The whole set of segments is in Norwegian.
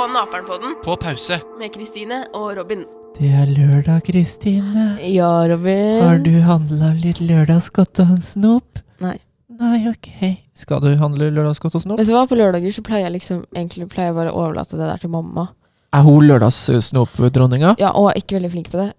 på Naperen-podden På pause. med Kristine og Robin. Det er lørdag, Kristine. Ja, Robin. Har du handla litt lørdagsgodt og snop? Nei. Nei, ok. Skal du handle lørdagsgodt og snop? Vet du hva, På lørdager så pleier jeg liksom egentlig pleier jeg bare å overlate det der til mamma. Er hun lørdagssnop-dronninga? Ja, Og er ikke veldig flink på det.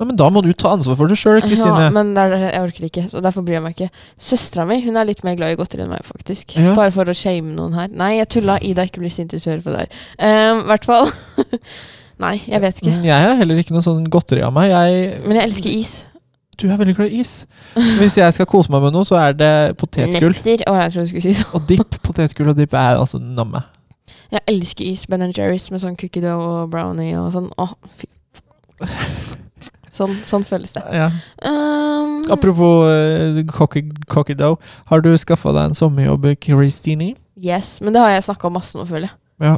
Nei, men da må du ta ansvar for det sjøl, Kristine. Ja, men det er, jeg orker ikke, så derfor bryr jeg meg ikke. Søstera mi hun er litt mer glad i godteri enn meg, faktisk. Ja. Bare for å shame noen her. Nei, jeg tulla. Ida ikke blir sint hvis du hører på det her. Um, I hvert fall. Nei, jeg vet ikke. Mm, Jeg er heller ikke noe sånn godteri av meg. Jeg, Men jeg elsker is. du er veldig glad i is. Hvis jeg skal kose meg med noe, så er det potetgull. Nøtter. Å, jeg trodde du skulle si sånn. Og dipp. Potetgull og dipp er altså namme. Jeg elsker is. Ben Jerry's med sånn cookie dough og brownie og sånn. Åh, fy. Sånn, sånn føles det. Ja. Um, Apropos uh, cocky, cocky dough. Har du skaffa deg en sommerjobb, Christine? yes, men det har jeg snakka masse om, føler jeg. Ja.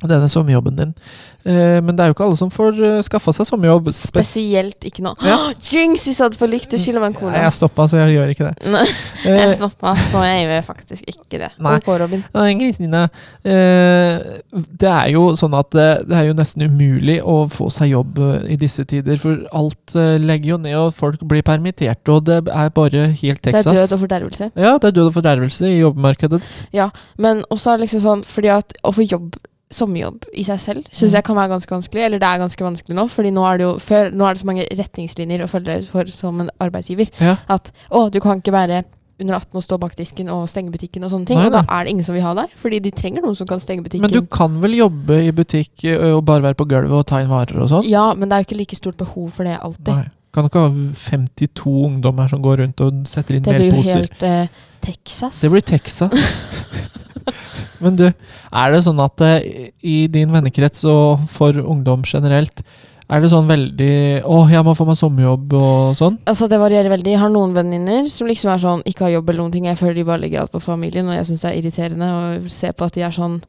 Denne sommerjobben din. Eh, men det er jo ikke alle som får uh, skaffa seg sommerjobb. Spes Spesielt ikke nå. Ja. Jinx, vi satt for likt! Du skylder meg en Nei, jeg stoppa, så jeg gjør ikke det. Nei, jeg Eh, stoppa, så jeg gjør faktisk ikke det. Nei. OK, Robin. Nei, Kristine, eh, det er jo sånn at det, er jo nesten umulig å få seg jobb eh, i disse tider. For alt eh, legger jo ned, og folk blir permittert, og det er bare helt Texas. Det er død og fordervelse. Ja, det er død og fordervelse i jobbmarkedet ditt. Ja, Men også er det liksom sånn fordi at å få jobb sommerjobb i seg selv syns Mm. jeg kan være ganske vanskelig. Eller det er ganske vanskelig nå, Fordi nå er det jo før, nå er det så mange retningslinjer å følge for som en arbeidsgiver. Ja. At å, du kan ikke være under 18 og stå bak disken og stenge butikken og sånne ting. Nei, og da er det ingen som vil ha deg, fordi de trenger noen som kan stenge butikken. Men du kan vel jobbe i butikk og bare være på gulvet og ta inn varer og sånn? Ja, men det er jo ikke like stort behov for det alltid. Nei. Kan ikke ha 52 ungdommer som går rundt og setter inn Det blir jo helt eh, Texas. Det blir Texas. Men du, er det sånn at eh, i din vennekrets og for ungdom generelt, er det sånn veldig 'Å, jeg må få meg sommerjobb' og sånn? Altså Det varierer veldig. Jeg har noen venninner som liksom er sånn ikke har jobb eller noen ting. Jeg føler de bare legger alt på familien, og jeg syns det er irriterende å se på at de er sånn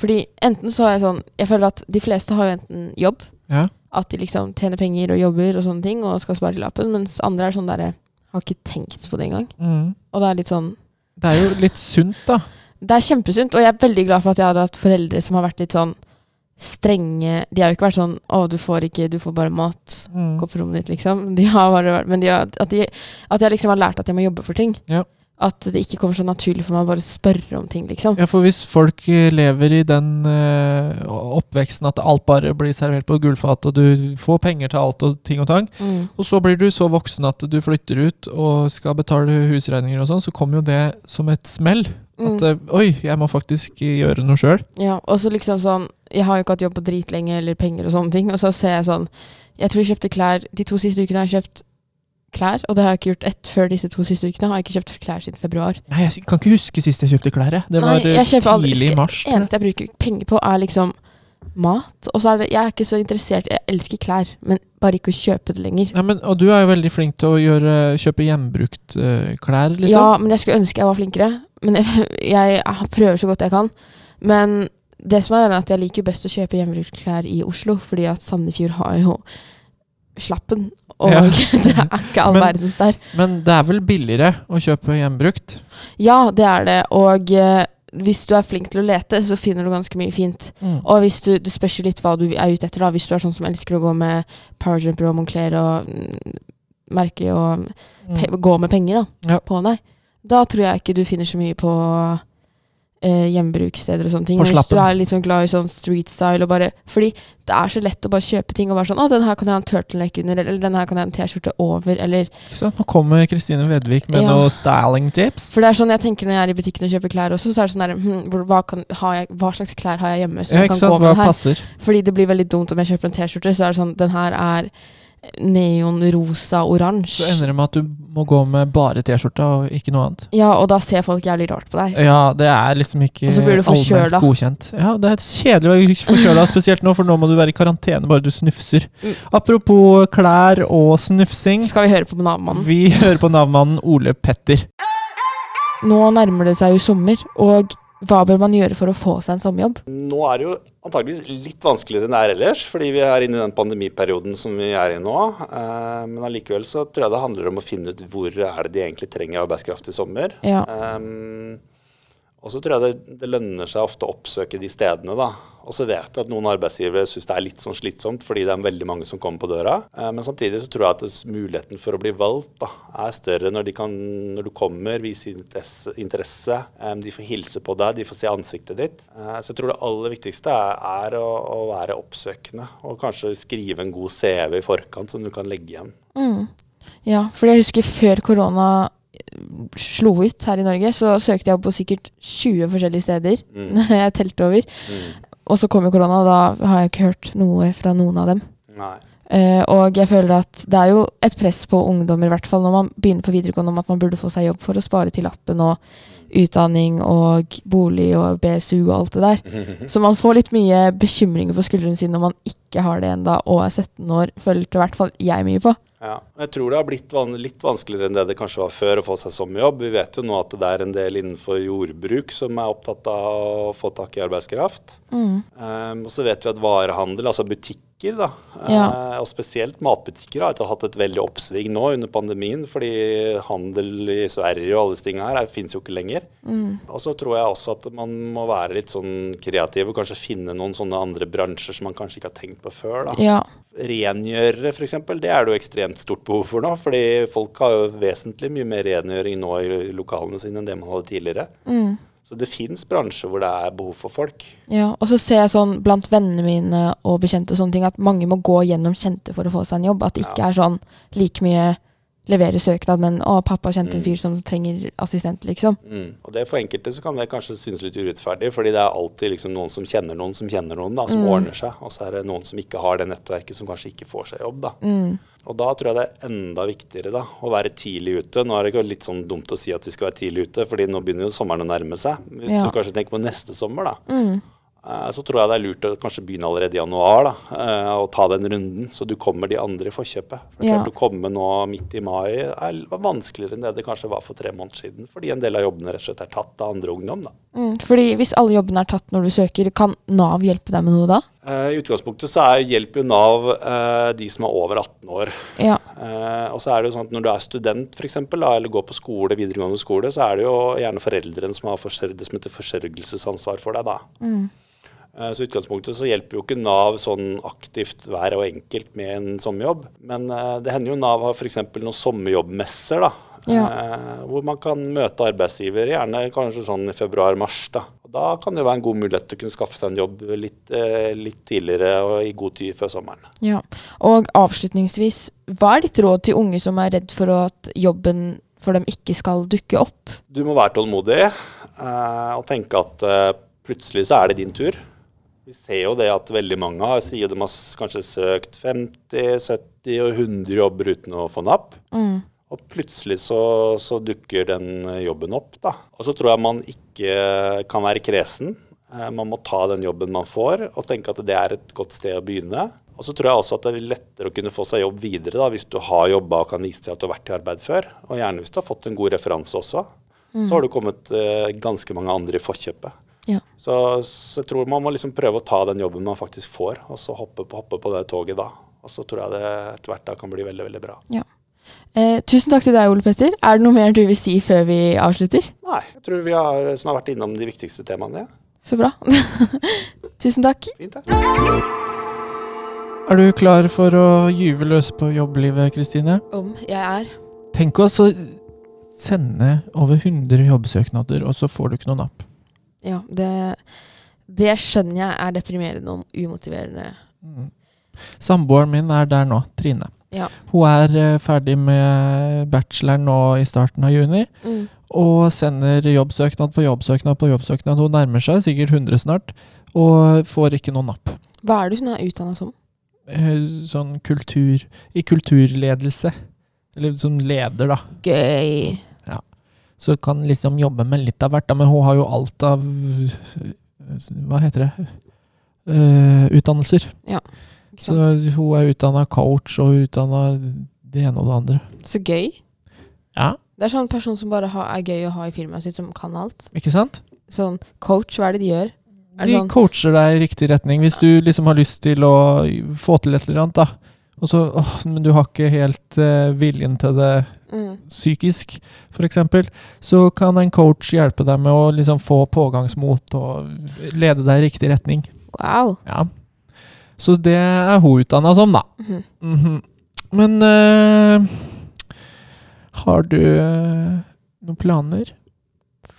Fordi enten så er jeg sånn Jeg føler at de fleste har jo enten jobb, Ja. at de liksom tjener penger og jobber og sånne ting, og skal spare til lappen, mens andre er sånn derre Har ikke tenkt på det engang. Mm. Og det er litt sånn Det er jo litt sunt, da. Det er kjempesunt, og jeg er veldig glad for at jeg hadde hatt foreldre som har vært litt sånn strenge De har jo ikke vært sånn 'Å, du får ikke Du får bare mat. Mm. Gå på rommet ditt', liksom. De har bare Men de har, at, de, at jeg liksom har lært at jeg må jobbe for ting. Ja. At det ikke kommer så naturlig for meg å bare spørre om ting, liksom. Ja, for hvis folk eh, lever i den eh, oppveksten at alt bare blir servert på gullfat, og du får penger til alt og ting og tang, Mm. og så blir du så voksen at du flytter ut og skal betale husregninger og sånn, så kommer jo det som et smell. Mm. At mm. oi, jeg må faktisk gjøre noe sjøl. Ja, og så liksom sånn Jeg har jo ikke hatt jobb på dritlenge eller penger og sånne ting, og så ser jeg sånn Jeg tror jeg kjøpte klær De to siste ukene har jeg kjøpt klær, og det har jeg ikke gjort ett før disse to siste ukene. Har jeg ikke kjøpt klær siden februar. Nei, jeg kan ikke huske sist jeg kjøpte klær. jeg. Det Nei, var jeg eh, aldri- tidlig i mars. Det jeg. eneste jeg bruker penger på, er liksom mat. Og så er det Jeg er ikke så interessert Jeg elsker klær, men bare ikke å kjøpe det lenger. Ja, men, og du er jo veldig flink til å gjøre, kjøpe hjembrukt uh, klær, liksom. Ja, men jeg skulle ønske jeg var flinkere. Men jeg, jeg, prøver så godt jeg kan. Men det som er, er at jeg liker best å kjøpe hjemmebruksklær i Oslo, fordi at Sandefjord har jo slappen. Og Ja. det er ikke all Men- verdens der. Men det er vel billigere å kjøpe hjembrukt? Ja, det er det. Og eh, hvis du er flink til å lete, så finner du ganske mye fint. Og hvis du, det spørs jo litt hva du er ute etter. da Hvis du er sånn som elsker å gå med Powerjumper og Moncler og mm, merke og Mm. gå med penger da, Ja. på deg, da tror jeg ikke du finner så mye på eh, hjemmebrukssteder og sånne ting. Hvis du er litt sånn glad i sånn street style og bare Fordi det er så lett å bare kjøpe ting og være sånn 'Å, den her kan jeg ha en turtleneck under', eller 'den her kan jeg ha en T-skjorte over', eller Ikke sant? Nå kommer Kristine Vedvik med Ja. noe styling-tips. For det er sånn jeg tenker når jeg er i butikken og kjøper klær også, så er det sånn der hm, hva, kan, har jeg, hva slags klær har jeg hjemme som Ja, jeg sant? kan gå med Hva den her? passer? Fordi det blir veldig dumt om jeg kjøper en T-skjorte, så er det sånn Den her er neonrosa-oransje. Så ender det med at du må gå med bare T-skjorta og ikke noe annet. Ja, og da ser folk jævlig rart på deg. Ja, det er liksom ikke allment godkjent. Ja, det er kjedelig å være forkjøla, spesielt nå, for nå må du være i karantene bare du snufser. Mm. Apropos klær og snufsing. Skal vi høre på Nav-mannen? Vi hører på navnmannen Ole Petter. Nå nærmer det seg jo sommer, og hva bør man gjøre for å få seg en sommerjobb? Nå er det jo antageligvis litt vanskeligere enn det er ellers, fordi vi er inne i den pandemiperioden som vi er i nå. Eh, men allikevel så tror jeg det handler om å finne ut hvor er det de egentlig trenger arbeidskraft i sommer. Ja. Ehm, Og så tror jeg det, det lønner seg ofte å oppsøke de stedene, da. Og så vet jeg at noen arbeidsgivere syns det er litt sånn slitsomt fordi det er veldig mange som kommer på døra. Eh, men samtidig så tror jeg at muligheten for å bli valgt da, er større når, kan, når du kommer, viser interesse eh, de får hilse på deg, de får se ansiktet ditt. Eh, så jeg tror det aller viktigste er, er å, å, være oppsøkende. Og kanskje skrive en god CV i forkant som du kan legge igjen. Mm. Ja, for jeg husker før korona slo ut her i Norge, så søkte jeg på sikkert 20 forskjellige steder mm. jeg telte over. Mm. Og så kom jo korona, og da har jeg ikke hørt noe fra noen av dem. Uh, og jeg føler at det er jo et press på ungdommer, i hvert fall når man begynner på videregående, om at man burde få seg jobb for å spare til lappen og utdanning og bolig og BSU og alt det der. Så man får litt mye bekymringer på skuldrene sine når man ikke har det enda og er 17 år, følte i hvert fall jeg mye på. Ja, jeg tror det har blitt van litt vanskeligere enn det det kanskje var før å få seg sommerjobb. Vi vet jo nå at det er en del innenfor jordbruk som er opptatt av å få tak i arbeidskraft. Mm. Um, og så vet vi at varehandel, altså butikk butikker, da. Ja. Eh, og spesielt matbutikker har hatt et veldig oppsving nå under pandemien, fordi handel i Sverige og alle disse tingene her fins jo ikke lenger. Mm. Og så tror jeg også at man må være litt sånn kreativ og kanskje finne noen sånne andre bransjer som man kanskje ikke har tenkt på før. da. Ja. Rengjørere f.eks., det er det jo ekstremt stort behov for nå. fordi folk har jo vesentlig mye mer rengjøring nå i lokalene sine enn det man hadde tidligere. Mm. Så det fins bransjer hvor det er behov for folk. Ja, og så ser jeg sånn blant vennene mine og bekjente og sånne ting at mange må gå gjennom kjente for å få seg en jobb. At det ikke ja. er sånn like mye levere søknad, men å, pappa kjente en mm. fyr som trenger assistent, liksom. Mm. Og det For enkelte så kan det kanskje synes litt urettferdig, fordi det er alltid liksom noen som kjenner noen som kjenner noen, da, som mm. ordner seg. Og så er det noen som ikke har det nettverket, som kanskje ikke får seg jobb. da. Mm. Og da tror jeg det er enda viktigere da, å være tidlig ute. Nå er det ikke litt sånn dumt å si at vi skal være tidlig ute, fordi nå begynner jo sommeren å nærme seg. Hvis ja. du kanskje tenker på neste sommer, da. Eh, så tror jeg det er lurt å kanskje begynne allerede i januar da, eh, og ta den runden, så du kommer de andre i forkjøpet. For ja. Å komme nå midt i mai er vanskeligere enn det det kanskje var for tre måneder siden. Fordi en del av jobbene rett og slett er tatt av andre ungdom. da. Mm, fordi Hvis alle jobbene er tatt når du søker, kan Nav hjelpe deg med noe da? Uh, I utgangspunktet så er, hjelper jo Nav de som er over 18 år. Ja. Og så er det jo sånn at Når du er student for eksempel, da, eller går på skole, videregående skole, så er det jo gjerne foreldrene som har det som heter forsørgelsesansvar for deg. da. Mm. Eh, så i utgangspunktet så hjelper jo ikke Nav sånn aktivt hver og enkelt med en sommerjobb. Men eh, det hender jo Nav har f.eks. noen sommerjobbmesser, da. Ja. Eh, hvor man kan møte arbeidsgiver, gjerne kanskje sånn i februar-mars. Da da kan det være en god mulighet til å kunne skaffe seg en jobb litt, litt tidligere og i god tid før sommeren. Ja, Og avslutningsvis, hva er ditt råd til unge som er redd for at jobben for dem ikke skal dukke opp? Du må være tålmodig og tenke at plutselig så er det din tur. Vi ser jo det at veldig mange har, sier de har kanskje søkt 50, 70 og 100 jobber uten å få napp. Mm. Og plutselig så, så, dukker den jobben opp, da. Og så tror jeg man ikke kan være kresen. Eh, man må ta den jobben man får, og tenke at det er et godt sted å begynne. Og så tror jeg også at det er lettere å kunne få seg jobb videre da, hvis du har jobba og kan vise til at du har vært i arbeid før. Og gjerne hvis du har fått en god referanse også. Mm. Så har du kommet eh, ganske mange andre i forkjøpet. Ja. Så, så, jeg tror man må liksom prøve å ta den jobben man faktisk får, og så hoppe på, hoppe på det toget da. Og så tror jeg det etter hvert da kan bli veldig, veldig bra. Ja. Eh, tusen takk til deg, Ole Petter. Er det noe mer du vil si før vi avslutter? Nei, jeg tror vi har har vært innom de viktigste temaene. Ja. Så bra. tusen takk. Fint, det. Er du klar for å gyve løs på jobblivet, Kristine? Om jeg er. Tenk oss å sende over 100 jobbsøknader, og så får du ikke noen napp. Ja, det, det skjønner jeg er deprimerende og umotiverende. Mm. Samboeren min er der nå, Trine. Ja. Hun er uh, ferdig med bacheloren nå i starten av juni. Mm. Og sender jobbsøknad på jobbsøknad på jobbsøknad. Hun nærmer seg sikkert 100 snart, og får ikke noe napp. Hva er det hun er utdanna som? Uh, sånn kultur I kulturledelse. Eller som leder, da. Gøy. Så kan liksom jobbe med litt av hvert. Men hun har jo alt av Hva heter det? Uh, utdannelser. Ja, så hun er utdanna coach og utdanna det ene og det andre. Så gøy. Ja. Det er sånn person som bare har, er gøy å ha i firmaet sitt, som kan alt. Ikke sant? Sånn coach, hva er det de gjør? de sånn coacher deg i riktig retning. Hvis du liksom har lyst til å få til et eller annet, da. Og så åh, Men du har ikke helt uh, viljen til det Mm. psykisk, f.eks., så kan en coach hjelpe deg med å liksom få pågangsmot og lede deg i riktig retning. Wow. Ja. Så det er hun utdanna som, da. Mhm. Mhm. Men eh, har du eh, noen planer?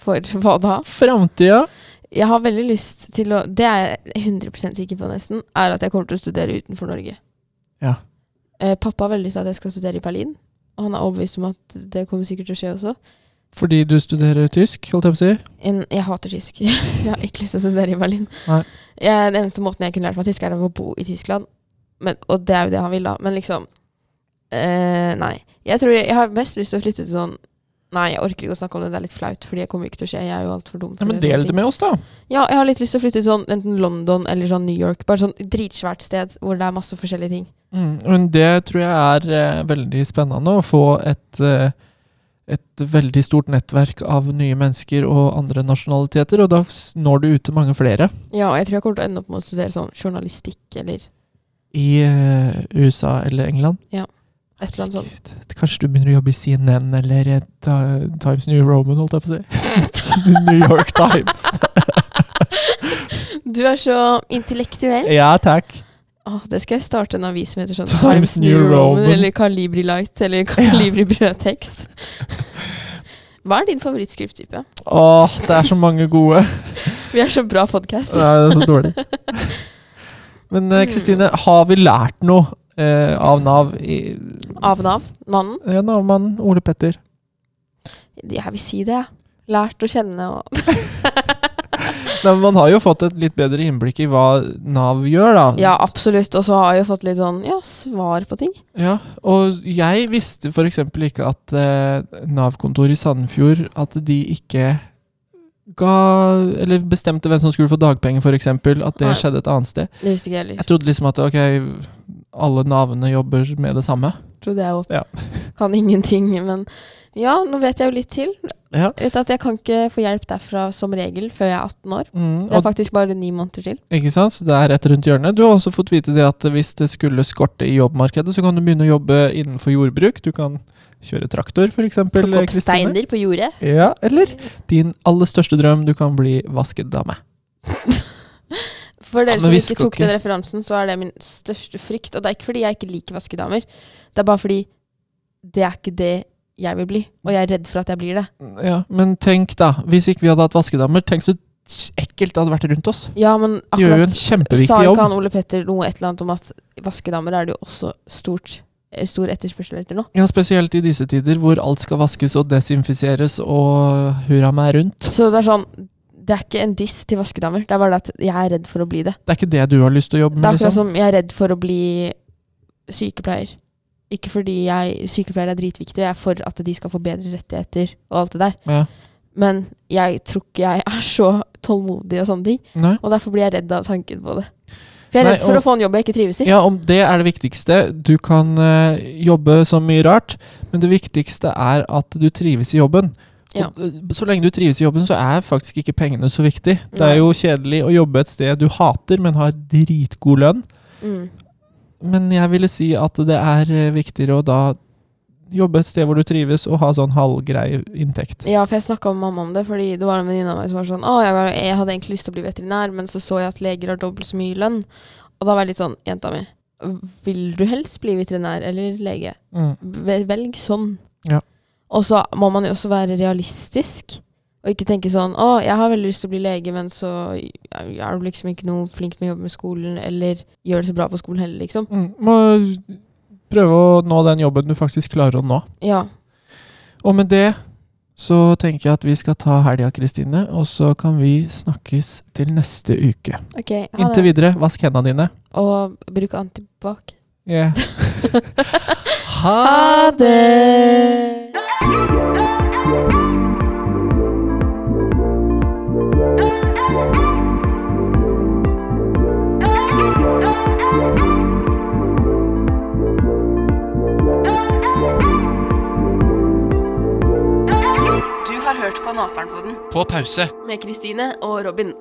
For hva da? Framtida? Jeg har veldig lyst til å Det er jeg 100 sikker på, nesten. Er at jeg kommer til å studere utenfor Norge. Ja. Eh, pappa har veldig lyst til at jeg skal studere i Berlin. Han er overbevist om at det kommer sikkert til å skje også. Fordi du studerer tysk, holdt jeg på å si? En, jeg hater tysk. jeg har ikke lyst til å studere i Berlin. Nei. Jeg, den eneste måten jeg kunne lært meg tysk, er å bo i Tyskland. Men, og det er jo det han vil, da. Men liksom eh, Nei. Jeg tror jeg, jeg har mest lyst til å flytte til sånn Nei, jeg orker ikke å snakke om det, det er litt flaut. Fordi jeg kommer ikke til å skje. Jeg er jo altfor dum. for Ja, men del det med oss, da. Ja, jeg har litt lyst til å flytte til sånn enten London eller sånn New York. Bare sånn dritsvært sted hvor det er masse forskjellige ting. Mm, men det tror jeg er eh, veldig spennende å få et eh, et veldig stort nettverk av nye mennesker og andre nasjonaliteter, og da når du ut til mange flere. Ja, og jeg tror jeg kommer til å ende opp med å studere sånn journalistikk eller I eh, USA eller England. Et eller annet sånt. Kanskje du begynner å jobbe i CNN eller Ta- Times New Roman, holdt jeg på å si. New York Times. Du er så intellektuell. Ja, takk. Oh, det skal jeg starte en avis som heter sånn Times New Roman. eller Calibri Light eller Calibri brødtekst. Hva er din favorittskrifttype? Åh, det er så mange gode. Vi er så bra podkast. Nei, det er så dårlig. Men eh, Kristine, har vi lært noe eh, av Nav? I, Av Nav. Mannen. ja, Nav-mannen Ole Petter. Jeg vil si det, jeg. Lært å kjenne og Nei, men man har jo fått et litt bedre innblikk i hva Nav gjør, da. Ja, absolutt. Og så har jeg jo fått litt sånn ja, svar på ting. Ja, og jeg visste f.eks. ikke at eh, Nav-kontoret i Sandefjord At de ikke ga Eller bestemte hvem som skulle få dagpenger, f.eks. At det Nei. skjedde et annet sted. Det visste ikke jeg heller. Jeg trodde liksom at ok, alle Navene jobber med det samme. Trodde jeg òg. Ja. Kan ingenting. Men ja, nå vet jeg jo litt til. Ja. At Jeg kan ikke få hjelp derfra som regel før jeg er 18 år. Mm, Det er faktisk bare ni måneder til. ikke sant? Så det er rett rundt hjørnet. Du har også fått vite det at hvis det skulle skorte i jobbmarkedet, så kan du begynne å jobbe innenfor jordbruk. Du kan kjøre traktor, f.eks. Plukke opp steiner på jordet. Ja, eller din aller største drøm, du kan bli vaskedame. For dere ja, som ikke tok ikke- den referansen, så er det min største frykt. Og det er ikke fordi jeg ikke liker vaskedamer. Det er bare fordi det er ikke det jeg vil bli. Og jeg er redd for at jeg blir det. Ja, Men tenk, da. Hvis ikke vi hadde hatt vaskedamer, tenk så ekkelt det hadde vært rundt oss. Ja, men De gjør jo en akkurat sa ikke han Ole Petter noe et eller annet om at vaskedamer er det jo også stort, eh, stor etterspørsel etter nå? Ja, Spesielt i disse tider hvor alt skal vaskes og desinfiseres og hurra meg rundt. Så det er sånn Det er ikke en diss til vaskedamer. Det er bare det at jeg er redd for å bli det. Det er ikke det du har lyst til å jobbe med? Det er akkurat liksom. som jeg er redd for å bli sykepleier. Ikke fordi jeg, sykepleiere er dritviktig, og jeg er for at de skal få bedre rettigheter og alt det der. Ja. Men jeg tror ikke jeg er så tålmodig og sånne ting. Nei. Og derfor blir jeg redd av tanken på det. For jeg er redd for å få en jobb jeg ikke trives i. Ja, om det er det viktigste. Du kan eh, jobbe så mye rart, men det viktigste er at du trives i jobben. Ja. Og, eh, så lenge du trives i jobben, så er faktisk ikke pengene så viktig. Det er jo kjedelig å jobbe et sted du hater, men har dritgod lønn. Mm. Men jeg ville si at det er eh, viktigere å da jobbe et sted hvor du trives, og ha sånn halvgrei inntekt. Ja, for jeg snakka med mamma om det, fordi det var en venninne av meg som var sånn Å, jeg, hadde egentlig lyst til å bli veterinær, men så så jeg at leger har dobbelt så mye lønn. Og da var jeg litt sånn Jenta mi, vil du helst bli veterinær eller lege? Mm. Velg sånn. Ja. Og så må man jo også være realistisk. Og ikke tenke sånn Å, jeg har veldig lyst til å bli lege, men så er du liksom ikke noe flink med å jobbe med skolen, eller gjør det så bra på skolen heller, liksom. Mm. Må prøve å nå den jobben du faktisk klarer å nå. Ja. Og med det så tenker jeg at vi skal ta helga, Kristine, og så kan vi snakkes til neste uke. OK, ha Inntil videre, vask hendene dine. Og bruk antibac. Yeah. Ha det! På Naperen den På pause. med Kristine og Robin.